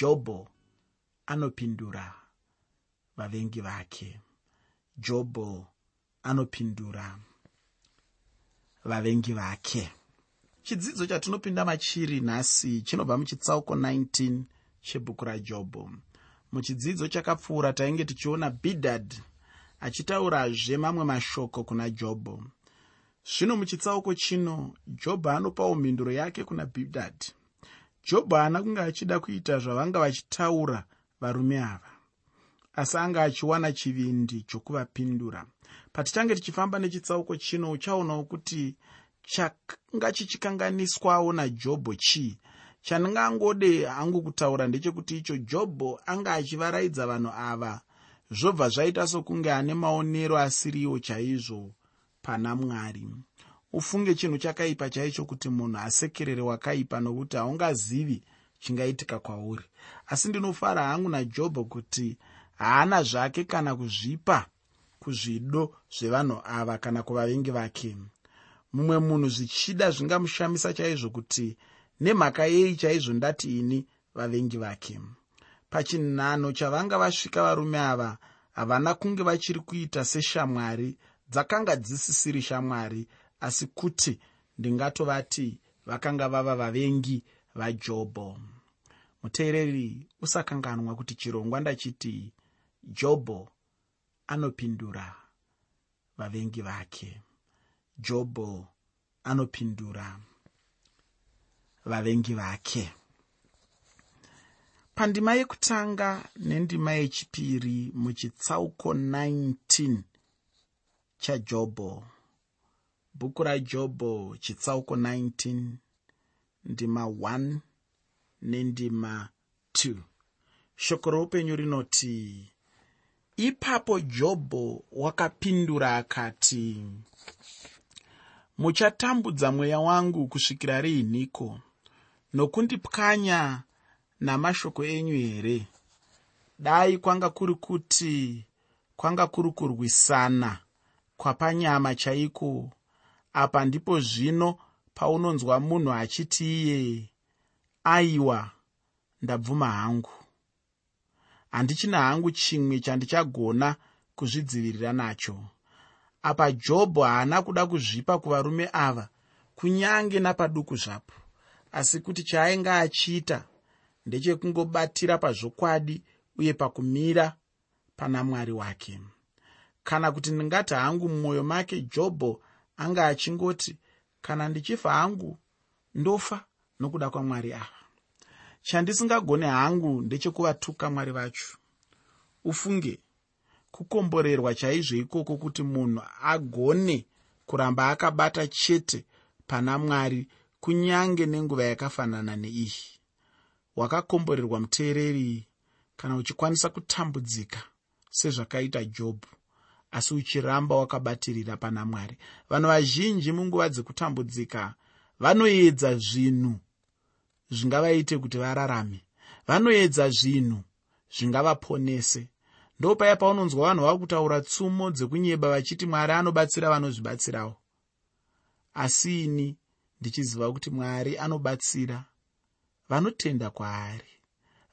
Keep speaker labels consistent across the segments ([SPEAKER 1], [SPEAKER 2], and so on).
[SPEAKER 1] jobho anopindura vavengi vake. Jobho anopindura vavengi vake. Chidzidzo chatinopinda machiri nhasi chinobva muchitsauko 19 chebhuku rajobho muchidzidzo chakapfuura tainge tichiona bhidhadh achitaurazve mamwe mashoko kuna jobho zvino muchitsauko chino jobho anopawo mhinduro yake kuna bhidhadhi jobho haana kunge achida kuita zvavanga vachitaura varume ava. Asi anga achiwana chivindi chokuvapindura. Patichange tichifamba nechitsauko chino uchaonawo kuti changa chichikanganiswawo najobho chii? Chandingangode hangu kutaura ndechekuti icho jobho anga achivaraidza vanhu ava. Zvobva zvaita sokunge ane maonero asiriwo chaizvo pana mwari ufunge chinhu chakaipa chaicho kuti munhu asekerere wakaipa nokuti haungazivi chingaitika kwauri. Asi ndinofara hangu najobho kuti haana zvake kana kuzvipa kuzvido zvevanhu ava kana kuvavengi vake. Mumwe munhu zvichida zvingamushamisa chaizvo kuti nemhaka yei chaizvo ndati ini vavengi vake. Pachinhano chavanga vasvika varume ava havana kunge vachiri kuita seshamwari dzakanga dzisisiri shamwari asi kuti ndingatovati vakanga vava vavengi vajobho muteereri usakanganwa kuti chirongwa ndachiti jobho anopindura vavengi vake. Jobho anopindura vavengi vake. Pandima yekutanga nendima yechipiri muchitsauko 19 chajobho bhuku rajobho chitsauko 19 ndima 1 nendima 2 shoko roupenyu rinoti ipapo jobho wakapindura akati muchatambudza mweya wangu kusvikira riiniko nokundipwanya namashoko enyu here? Dai kwanga kuri kuti kwanga kuri kurwisana kwapanyama chaiko apa ndipo zvino paunonzwa munhu achiti iye aiwa ndabvuma hangu. Handichina hangu chimwe chandichagona kuzvidzivirira nacho. Apa jobho haana kuda kuzvipa kuvarume ava kunyange napaduku zvapo. Asi kuti chaainge achiita ndechekungobatira pazvokwadi uye pakumira pana mwari wake. Kana kuti ndingati hangu mumwoyo make jobho anga achingoti kana ndichifa hangu ndofa nokuda kwamwari ava chandisingagone hangu ndechekuvatuka mwari vacho. Ufunge kukomborerwa chaizvo ikoko kuti munhu agone kuramba akabata chete pana mwari kunyange nenguva yakafanana neiyi. Wakakomborerwa muteereri kana uchikwanisa kutambudzika sezvakaita jobhu asi uchiramba wakabatirira pana mwari. Vanhu vazhinji munguva dzekutambudzika vanoedza zvinhu zvingavaite kuti vararame. Vanoedza zvinhu zvingavaponese. Ndo paya paunonzwa vanhu vava kutaura tsumo dzekunyeba vachiti mwari anobatsira vanozvibatsirawo. Asi ini ndichiziva kuti mwari anobatsira vanotenda kwaari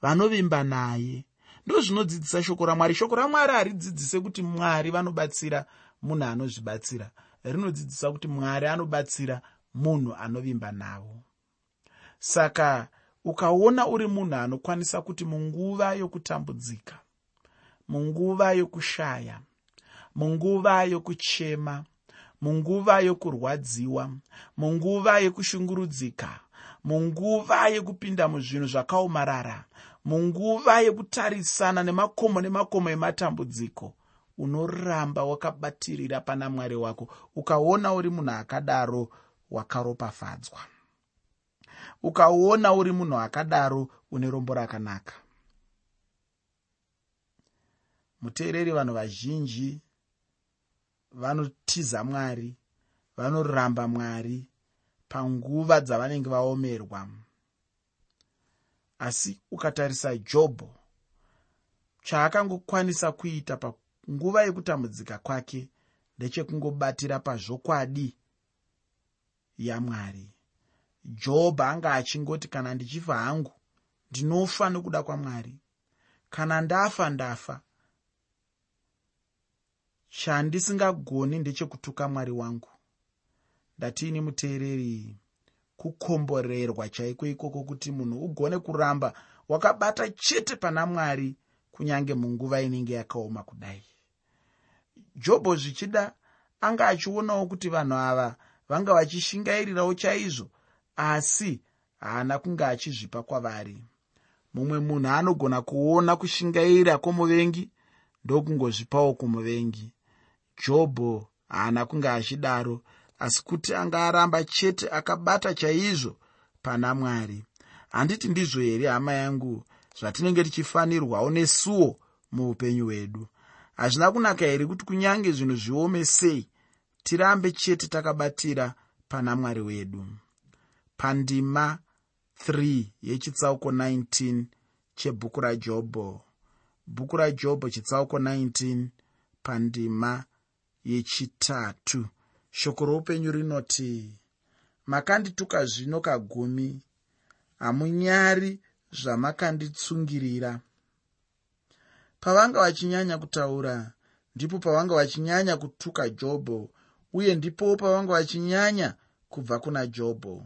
[SPEAKER 1] vanovimba naye ndo zvinodzidzisa shoko ramwari. Shoko ramwari haridzidzise kuti mwari vanobatsira munhu anozvibatsira. Rinodzidzisa kuti mwari anobatsira munhu anovimba navo. Saka ukaona uri munhu anokwanisa kuti munguva yokutambudzika munguva yokushaya munguva yokuchema munguva yokurwadziwa munguva yokushungurudzika munguva yekupinda muzvinhu zvakaomarara munguva yekutarisana nemakomo nemakomo ematambudziko unoramba wakabatirira pana mwari wako ukaona uri munhu akadaro wakaropafadzwa. Ukaona uri munhu akadaro une rombo rakanaka. Muteereri vanhu vazhinji vanotiza mwari vanoramba mwari panguva dzavanenge vaomerwa asi ukatarisa jobho chaakangokwanisa kuita panguva yekutambudzika kwake ndechekungobatira pazvokwadi yamwari jobho anga achingoti kana ndichifa hangu ndinofa nokuda kwamwari. Kana ndafa ndafa. Chandisingagoni ndechekutuka mwari wangu. Ndatiini muteereri kukomborerwa chaiko ikoko kuti munhu ugone kuramba wakabata chete pana mwari kunyange munguva inenge yakaoma kudai. Jobho zvichida anga achionawo kuti vanhu ava vanga vachishingairirawo chaizvo asi haana kunge achizvipa kwavari. Mumwe munhu anogona kuona kushingaira kwomuvengi ndokungozvipawo kumuvengi. Jobho haana kunge achidaro asi kuti anga aramba chete akabata chaizvo pana mwari. Handiti ndizvo here hama yangu zvatinenge tichifanirwawo nesuwo muupenyu hwedu? Hazvina kunaka here kuti kunyange zvinhu zviome sei tirambe chete takabatira pana mwari wedu? Pandima 3 yechitsauko 19 chebhuku rajobho. Bhuku rajobho chitsauko 19 pandima yechitatu shoko roupenyu rinoti makandituka zvino kagumi. Hamunyari zvamakanditsungirira. Pavanga vachinyanya kutaura ndipo pavanga vachinyanya kutuka jobho uye ndipowo pavanga vachinyanya kubva kuna jobho.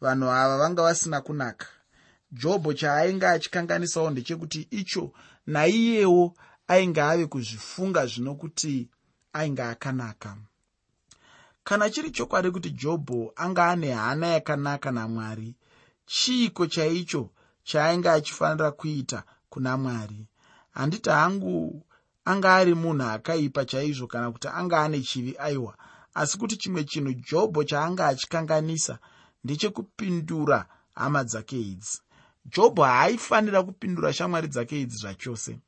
[SPEAKER 1] Vanhu ava vanga vasina kunaka. Jobho chaainge achikanganisawo ndechekuti icho naiyewo ainge ave kuzvifunga zvino kuti ainge akanaka kana chiri chokwadi kuti jobho anga ane hana yakanaka namwari chiiko chaicho chaainge achifanira kuita kuna mwari? Handiti hangu anga ari munhu akaipa chaizvo kana kuti anga ane chivi aiwa. Asi kuti chimwe chinhu jobho chaanga achikanganisa ndechekupindura hama dzake idzi. Jobho haaifanira kupindura shamwari dzake idzi zvachose.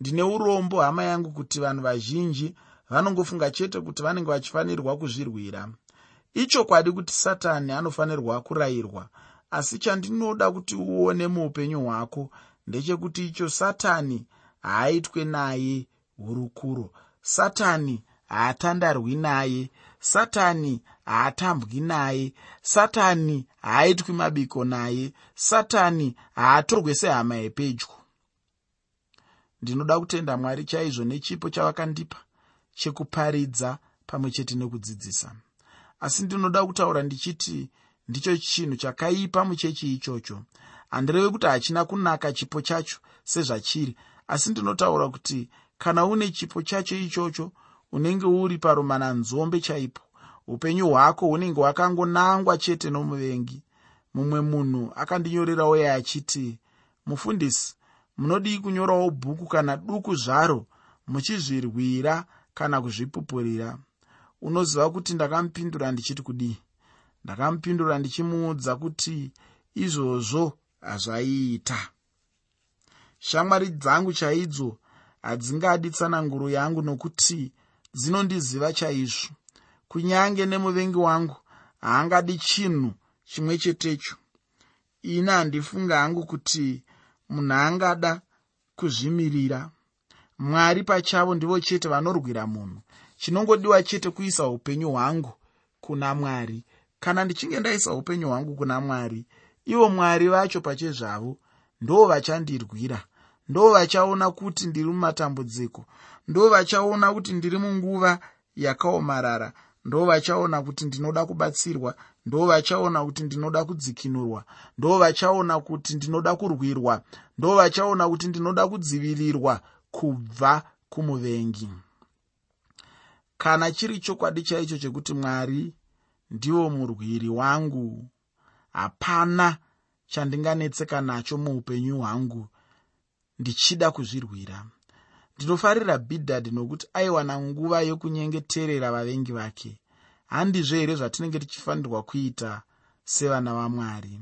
[SPEAKER 1] Ndine urombo hama yangu kuti vanhu vazhinji vanongofunga chete kuti vanenge vachifanirwa kuzvirwira. Ichokwadi kuti satani anofanirwa kurayirwa asi chandinoda kuti uone muupenyu hwako ndechekuti icho satani haaitwe naye hurukuro. Satani haatandarwi naye satani haatambwi naye satani haaitwi mabiko naye satani haatorwe sehama yepedyo. Ndinoda kutenda mwari chaizvo nechipo chavakandipa chekuparidza pamwe chete nekudzidzisa. Asi ndinoda kutaura ndichiti ndicho chinhu chakaipa muchechi ichocho. Handireve kuti hachina kunaka chipo chacho sezvachiri asi ndinotaura kuti kana une chipo chacho ichocho unenge uri parumananzombe chaipo upenyu hwako hunenge hwakangonangwa chete nomuvengi. Mumwe munhu akandinyorerawo ye achiti mufundisi munodii kunyorawo bhuku kana duku zvaro muchizvirwira kana kuzvipupurira unoziva kuti ndakamupindura ndichiti kudii? Ndakamupindura ndichimuudza kuti izvozvo hazvaiita. Shamwari dzangu chaidzo hadzingadi tsananguro yangu nokuti dzinondiziva chaizvo. Kunyange nemuvengi wangu haangadi chinhu chimwe chetecho. Ini handifunga hangu kuti munhu angada kuzvimirira mwari pachavo ndivo chete vanorwira munhu. Chinongodiwa chete kuisa upenyu hwangu kuna mwari. Kana ndichinge ndaisa upenyu hwangu kuna mwari ivo mwari vacho pachezvavo ndo vachandirwira. Ndo vachaona kuti ndiri mumatambudziko. Ndo vachaona kuti ndiri munguva yakaomarara. Ndo vachaona kuti ndinoda kubatsirwa. Ndo vachaona kuti ndinoda kudzikinurwa. Ndo vachaona kuti ndinoda kurwirwa. Ndo vachaona kuti ndinoda kudzivirirwa kubva kumuvengi. Kana chiri chokwadi chaicho chekuti mwari ndivo murwiri wangu hapana chandinganetseka nacho muupenyu hwangu ndichida kuzvirwira. Ndinofarira bhidhadhi nokuti aiwana nguva yokunyengeterera vavengi vake. Handizvo here zvatinenge tichifanirwa kuita sevana vamwari?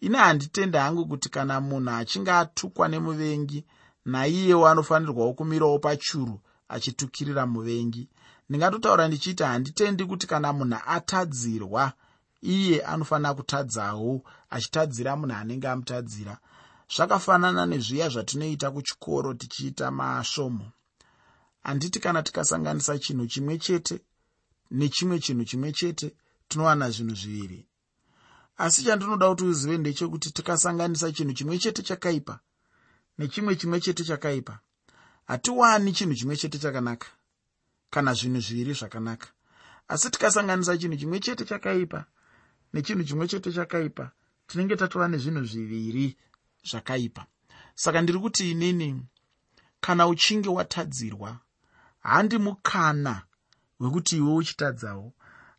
[SPEAKER 1] Ine handitende hangu kuti kana munhu achinge atukwa nemuvengi naiyewo anofanirwawo kumirawo pachuru achitukirira muvengi. Ndingatotaura ndichiti handitendi kuti kana munhu atadzirwa iye anofanira kutadzawo achitadzira munhu anenge amutadzira. Zvakafanana nezviya zvatinoita kuchikoro tichiita masvomo. Handiti kana tikasanganisa chinhu chimwe chete nechimwe chinhu chimwe chete tinowana zvinhu zviviri. Asi chandinoda kuti uzive ndechekuti tikasanganisa chinhu chimwe chete chakaipa nechimwe chimwe chete chakaipa. Hatiwani chinhu chimwe chete chakanaka kana zvinhu zviviri zvakanaka. Asi tikasanganisa chinhu chimwe chete chakaipa nechinhu chimwe chete chakaipa tinenge tatova nezvinhu zviviri zvakaipa. Saka ndiri kuti inini kana uchinge watadzirwa handi mukana wekuti iwe uchitadzawo.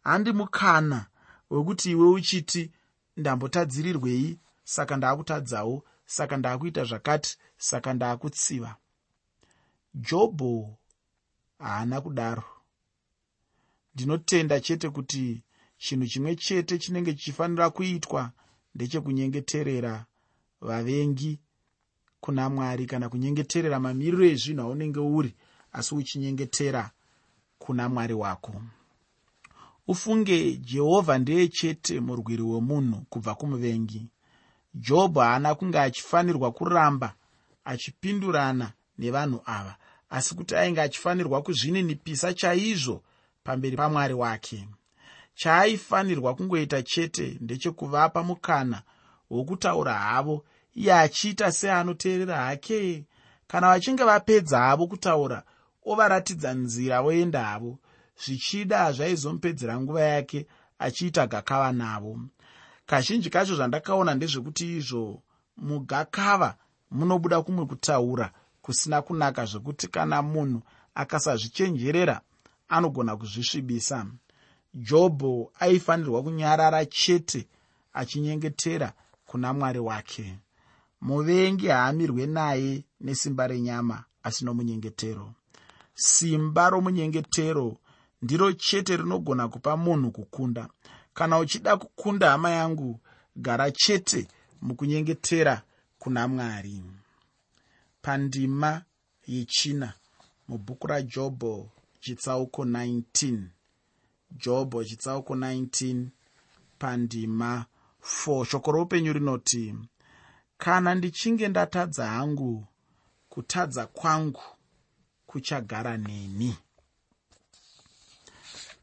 [SPEAKER 1] Handi mukana wekuti iwe uchiti ndambotadzirirwei saka ndaakutadzawo saka ndaakuita zvakati saka ndaakutsiva. Jobho haana kudaro. Ndinotenda chete kuti chinhu chimwe chete chinenge chichifanira kuitwa ndechekunyengeterera vavengi kuna mwari kana kunyengeterera mamiriro ezvinhu aunenge uri asi uchinyengetera kuna mwari wako. Ufunge jehovha ndeye chete murwiri wemunhu kubva kumuvengi jobho haana kunge achifanirwa kuramba achipindurana nevanhu ava asi kuti ainge achifanirwa kuzvininipisa chaizvo pamberi pamwari wake. Chaaifanirwa kungoita chete ndechekuvapa mukana wokutaura havo iye achiita seanoteerera hake. Kana vachinge vapedza havo kutaura ovaratidza nzira voenda havo zvichida hazvaizomupedzera nguva yake achiita gakava navo kazhinji kacho zvandakaona ndezvekuti izvo mugakava munobuda kumwe kutaura kusina kunaka zvekuti kana munhu akasazvichenjerera anogona kuzvisvibisa. Jobho aifanirwa kunyarara chete achinyengetera kuna mwari wake. Muvengi haamirwe naye nesimba renyama asi nomunyengetero simba romunyengetero ndiro chete rinogona kupa munhu kukunda kana uchida kukunda hama yangu gara chete mukunyengetera kuna mwari. Pandima yechina mubhuku rajobho chitsauko 19 jobho chitsauko 19 pandima 4 shoko roupenyu rinoti kana ndichinge ndatadza hangu kutadza kwangu kuchagara neni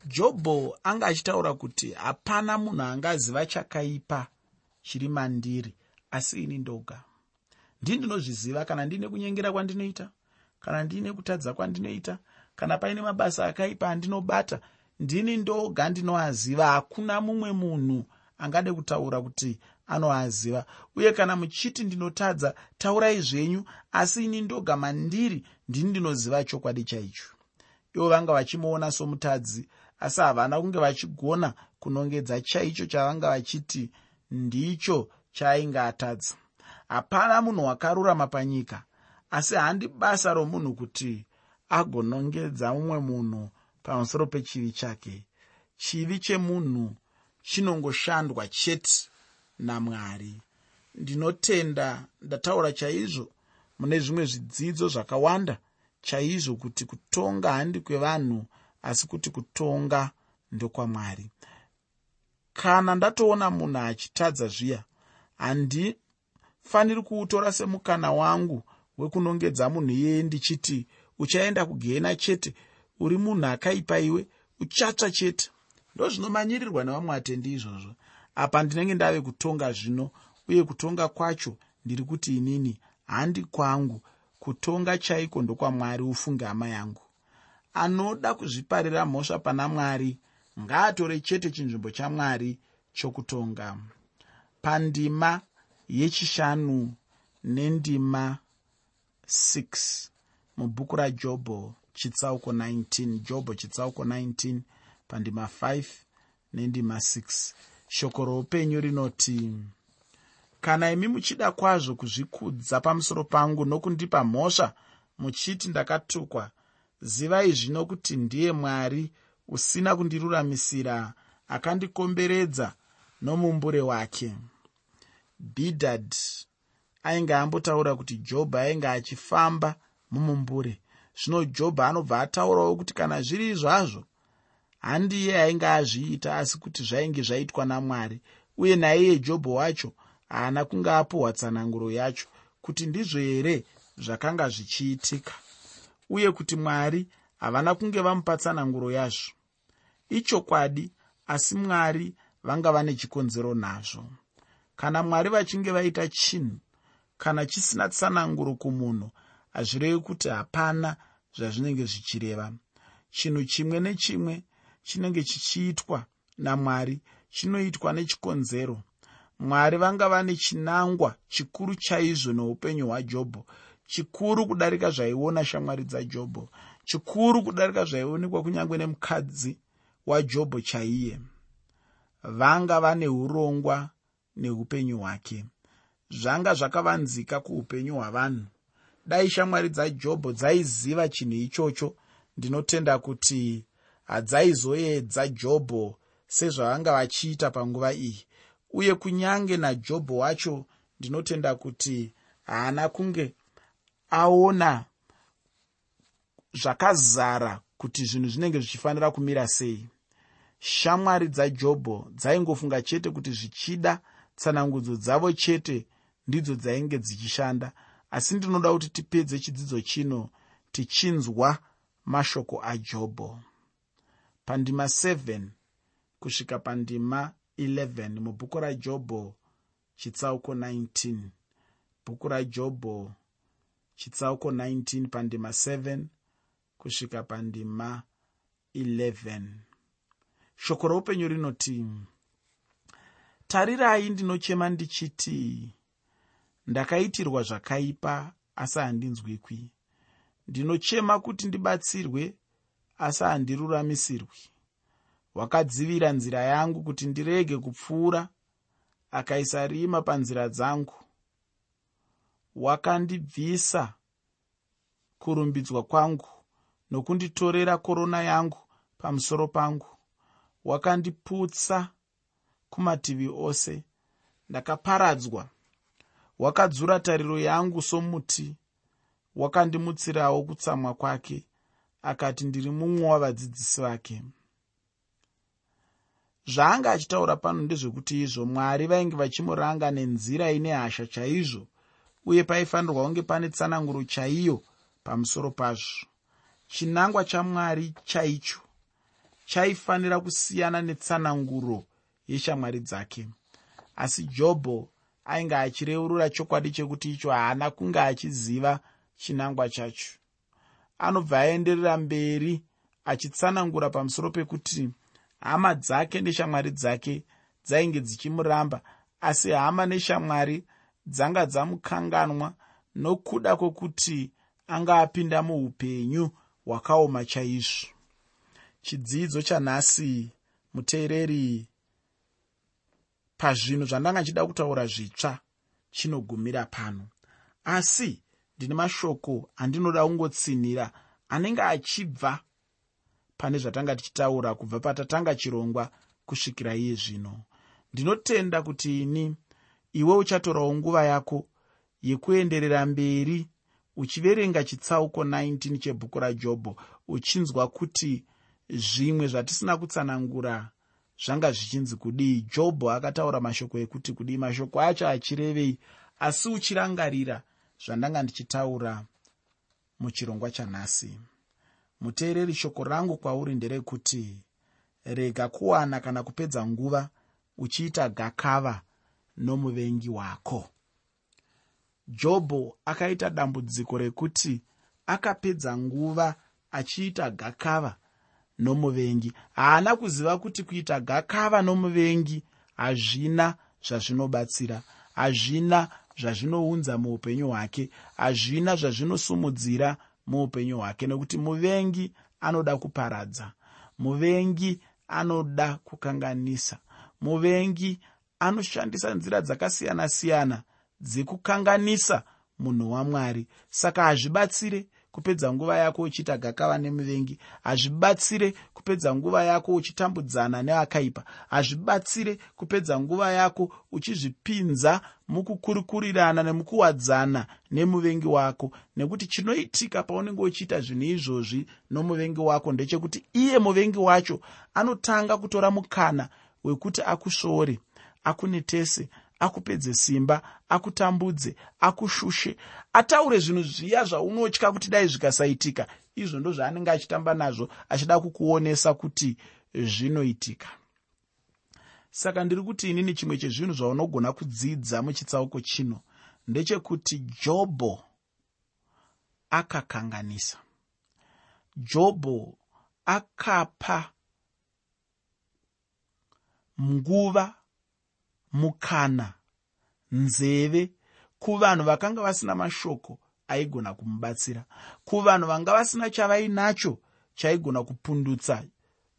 [SPEAKER 1] jobho anga achitaura kuti hapana munhu angaziva chakaipa chiri mandiri asi ini ndoga. Ndii ndinozviziva kana ndiine kunyengera kwandinoita kana ndiine kutadza kwandinoita kana paine mabasa akaipa andinobata ndini ndoga ndinoaziva. Hakuna mumwe munhu angade kutaura kuti anoaziva. Uye kana muchiti ndinotadza taurai zvenyu asi ini ndoga mandiri ndini ndinoziva chokwadi chaicho. Ivo vanga vachimuona somutadzi asi havana kunge vachigona kunongedza chaicho chavanga vachiti ndicho chaainge atadza hapana munhu wakarurama panyika. Asi handi basa romunhu kuti agonongedza mumwe munhu pamusoro pechivi chake. Chivi chemunhu chinongoshandwa chete namwari. Ndinotenda ndataura chaizvo mune zvimwe zvidzidzo zvakawanda. Chaizvo kuti kutonga handi kwevanhu asi kuti kutonga ndokwamwari. Kana ndatoona munhu achitadza zviya handifaniri kuutora semukana wangu wekunongedza munhu iyeye ndichiti uchaenda kugehena chete? Uri munhu akaipa iwe? Uchatsva chete? Ndozvinomanyirirwa nevamwe vatendi izvozvo. Apa ndinenge ndave kutonga zvino uye kutonga kwacho ndiri kuti inini handi kwangu. Kutonga chaiko ndokwamwari ufunge hama yangu anoda kuzviparira mhosva pana mwari ngaatore chete chinzvimbo chamwari chokutonga. Pandima yechishanu nendima 6 mubhuku rajobho chitsauko 19 jobho chitsauko 19 pandima 5 nendima 6 shoko roupenyu rinoti kana imi muchida kwazvo kuzvikudza pamusoro pangu nokundipa mhosva muchiti ndakatukwa zivai zvino kuti ndiye mwari usina kundiruramisira akandikomberedza nomumbure wake. Bhidhad ainge ambotaura kuti jobho ainge achifamba mumumbure. Zvino jobho anobva ataurawo kuti kana zviri zvazvo handiye ainge azviita asi kuti zvainge zvaitwa namwari uye naiye jobho wacho haana kunge apuhwa tsananguro yacho kuti ndizvo here zvakanga zvichiitika uye kuti mwari havana kunge vamupa tsananguro yazvo. Ichokwadi asi mwari vanga vane chikonzero nazvo. Kana mwari vachinge vaita chinhu kana chisina tsananguro kumunhu hazvirevi kuti hapana zvazvinenge zvichireva. Chinhu chimwe nechimwe chinenge chichiitwa namwari chinoitwa nechikonzero. Mwari vanga vane chinangwa chikuru chaizvo neupenyu hwajobho chikuru kudarika zvaiona shamwari dzajobho chikuru kudarika zvaionekwa kunyange nemukadzi wajobho chaiye. Vanga vane urongwa neupenyu hwake. Zvanga zvakavanzika kuupenyu hwavanhu. Dai shamwari dzajobho dzaiziva chinhu ichocho. Ndinotenda kuti hadzaizoedza jobho sezvavanga vachiita panguva iyi. Uye kunyange najobho wacho ndinotenda kuti haana kunge aona zvakazara kuti zvinhu zvinenge zvichifanira kumira sei. Shamwari dzajobho dzaingofunga chete kuti zvichida tsanangudzo dzavo chete ndidzo dzainge dzichishanda. Asi ndinoda kuti tipedze chidzidzo chino tichinzwa mashoko ajobho. Pandima 7 kusvika pandima 11 mubhuku rajobho chitsauko 19 bhuku rajobho chitsauko 19 pandima 7 kusvika pandima 11 shoko roupenyu rinoti tarirai ndinochema ndichiti ndakaitirwa zvakaipa asi handinzwikwi. Ndinochema kuti ndibatsirwe asi handiruramisirwi. Wakadzivira nzira yangu kuti ndirege kupfuura akaisa rima panzira dzangu wakandibvisa kurumbidzwa kwangu nokunditorera korona yangu pamusoro pangu. Wakandiputsa kumativi ose ndakaparadzwa. Wakadzura tariro yangu somuti wakandimutsirawo kutsamwa kwake akati ndiri mumwe wavadzidzisi vake. Zvaanga achitaura pano ndezvekuti izvo mwari vainge vachimuranga nenzira ine hasha chaizvo uye paifanirwa kunge pane tsananguro chaiyo pamusoro pazvo. Chinangwa chamwari chaicho chaifanira kusiyana netsananguro yeshamwari dzake. Asi jobho ainge achireurura chokwadi chekuti icho haana kunge achiziva chinangwa chacho. Anobva aenderera mberi achitsanangura pamusoro pekuti hama dzake neshamwari dzake dzainge dzichimuramba asi hama neshamwari dzanga dzamukanganwa nokuda kwokuti anga apinda muupenyu hwakaoma chaizvo. Chidzidzo chanhasi muteereri pazvinhu zvandanga nchida kutaura zvitsva chinogumira pano. Asi ndine mashoko andinoda kungotsinhira anenge achibva pane zvatanga tichitaura kubva patatanga chirongwa kusvikira iye zvino. Ndinotenda kuti ini iwe uchatorawo nguva yako yekuenderera mberi uchiverenga chitsauko 19 chebhuku rajobho uchinzwa kuti zvimwe zvatisina kutsanangura zvanga zvichinzi kudii jobho akataura mashoko ekuti kudii mashoko acho achirevei asi uchirangarira zvandanga ndichitaura muchirongwa chanhasi. Muteereri shoko rangu kwauri nderekuti rega kuwana kana kupedza nguva uchiita gakava nomuvengi wako. Jobho akaita dambudziko rekuti akapedza nguva achiita gakava nomuvengi. Haana kuziva kuti kuita gakava nomuvengi hazvina zvazvinobatsira hazvina zvazvinounza muupenyu hwake hazvina zvazvinosumudzira muupenyu hwake nekuti muvengi anoda kuparadza muvengi anoda kukanganisa muvengi anoshandisa nzira dzakasiyana-siyana dzekukanganisa munhu wamwari. Saka hazvibatsire kupedza nguva yako uchiita gakava nemuvengi. Hazvibatsire kupedza nguva yako uchitambudzana neakaipa. Hazvibatsire kupedza nguva yako uchizvipinza mukukurikurirana nemukuwadzana nemuvengi wako. Nekuti chinoitika paunenge uchiita zvinhu izvozvi nomuvengi wako ndechekuti iye muvengi wacho anotanga kutora mukana wekuti akusvoore akunetese akupedze simba akutambudze akushushe ataure zvinhu zviya zvaunotya kuti dai zvikasaitika. Izvo ndo zvaanenge achitamba nazvo achida kukuonesa kuti zvinoitika. Saka ndiri kuti inini chimwe chezvinhu zvaunogona kudzidza muchitsauko chino ndechekuti jobho akakanganisa. Jobho akapa nguva mukana nzeve kuvanhu vakanga vasina mashoko aigona kumubatsira kuvanhu vanga vasina chavainacho chaigona kupundutsa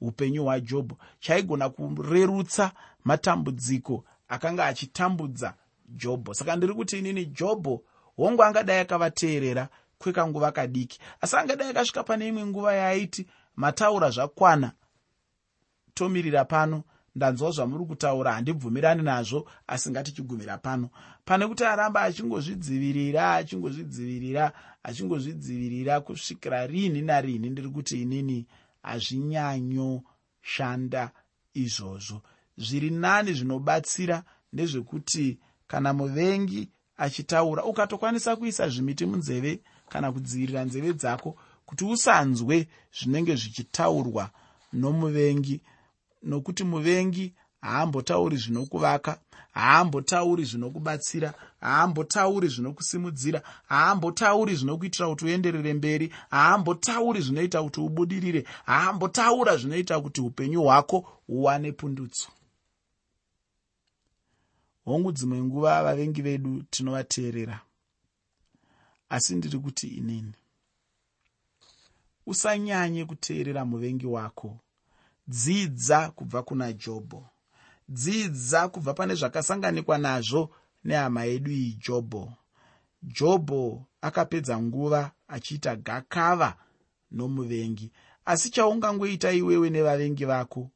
[SPEAKER 1] upenyu hwajobho chaigona kurerutsa matambudziko akanga achitambudza jobho. Saka ndiri kuti inini jobho hongu angadai akavateerera kwekanguva kadiki? Asi angadai akasvika pane imwe nguva yaaiti mataura zvakwana tomirira pano ndanzwa zvamuri kutaura handibvumirani nazvo asi ngatichigumira pano. Pane kuti aramba achingozvidzivirira achingozvidzivirira achingozvidzivirira kusvikira rini narini ndiri kuti inini hazvinyanyoshanda izvozvo. Zviri nani zvinobatsira ndezvekuti kana muvengi achitaura ukatokwanisa kuisa zvimiti munzeve kana kudzivirira nzeve dzako kuti usanzwe zvinenge zvichitaurwa nomuvengi nokuti muvengi haambotauri zvinokuvaka haambotauri zvinokubatsira haambotauri zvinokusimudzira haambotauri zvinokuitira kuti uenderere mberi haambotauri zvinoita kuti ubudirire haambotaura zvinoita kuti upenyu hwako huwane pundutso. Hongu dzimwe nguva vavengi vedu tinovateerera. Asi ndiri kuti inini. Usanyanye kuteerera muvengi wako dzidza kubva kuna jobho. Dzidza kubva pane zvakasanganikwa nazvo nehama yedu iyi jobho. Jobho akapedza nguva achiita gakava nomuvengi asi chaungangoita iwewe nevavengi vako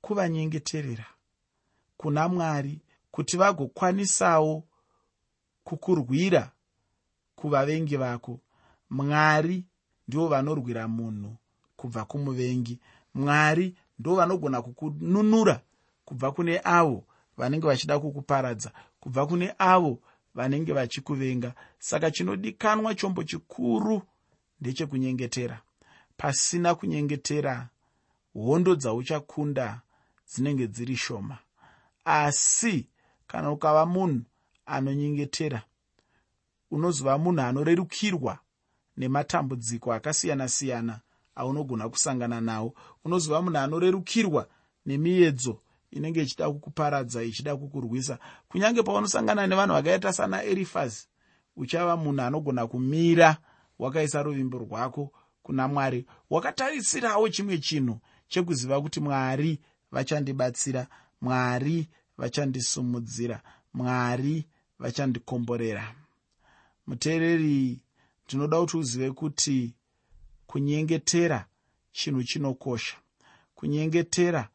[SPEAKER 1] kuvanyengeterera kuna mwari kuti vagokwanisawo kukurwira kuvavengi vako. Mwari ndivo vanorwira munhu kubva kumuvengi mwari ndo vanogona kukununura kubva kune avo vanenge vachida kukuparadza kubva kune avo vanenge vachikuvenga. Saka chinodikanwa chombo chikuru ndechekunyengetera. Pasina kunyengetera hondo dzauchakunda dzinenge dziri shoma. Asi kana ukava munhu anonyengetera unozova munhu anorerukirwa nematambudziko akasiyana-siyana aunogona kusangana nawo unozova munhu anorerukirwa nemiedzo inenge ichida kukuparadza ichida kukurwisa. Kunyange paunosangana nevanhu vakaita sana erifazi uchava munhu anogona kumira wakaisa ruvimbo rwako kuna mwari. Wakatarisirawo chimwe chinhu chekuziva kuti mwari vachandibatsira mwari vachandisumudzira mwari vachandikomborera. Muteereri ndinoda kuti uzive kuti kunyengetera chinhu chinokosha. Kunyengetera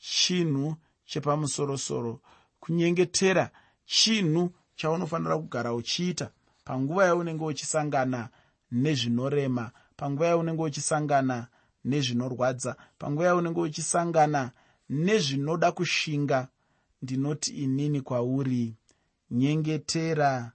[SPEAKER 1] chinhu chepamusorosoro kunyengetera chinhu chaunofanira kugara uchiita panguva yaunenge uchisangana nezvinorema panguva yaunenge uchisangana nezvinorwadza panguva yaunenge uchisangana nezvinoda kushinga. Ndinoti inini kwauri nyengetera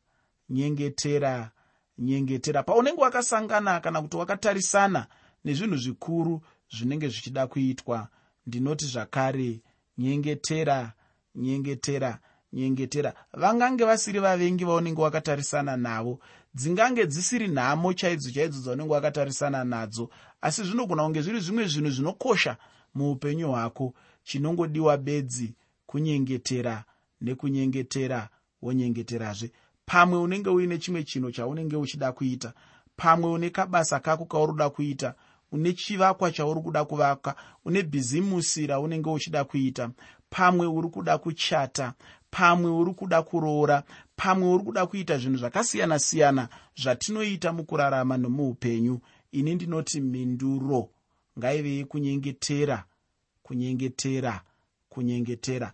[SPEAKER 1] nyengetera nyengetera. Paunenge wakasangana kana kuti wakatarisana nezvinhu zvikuru zvinenge zvichida kuitwa. Ndinoti zvakare nyengetera nyengetera nyengetera. Vangange vasiri vavengi vaunenge wakatarisana navo dzingange dzisiri nhamo chaidzo chaidzo dzaunenge wakatarisana nadzo asi zvinogona kunge zviri zvimwe zvinhu zvinokosha muupenyu hwako chinongodiwa bedzi kunyengetera nekunyengetera wonyengeterazve. Pamwe unenge uine chimwe chinhu chaunenge uchida kuita pamwe une kabasa kako kauri kuda kuita une chivakwa chauri kuda kuvaka une bhizimusi raunenge uchida kuita. Pamwe uri kuda kuchata pamwe uri kuda kuroora pamwe uri kuda kuita zvinhu zvakasiyana-siyana zvatinoita mukurarama nomuupenyu ini ndinoti minduro ngaive yekunyengetera kunyengetera kunyengetera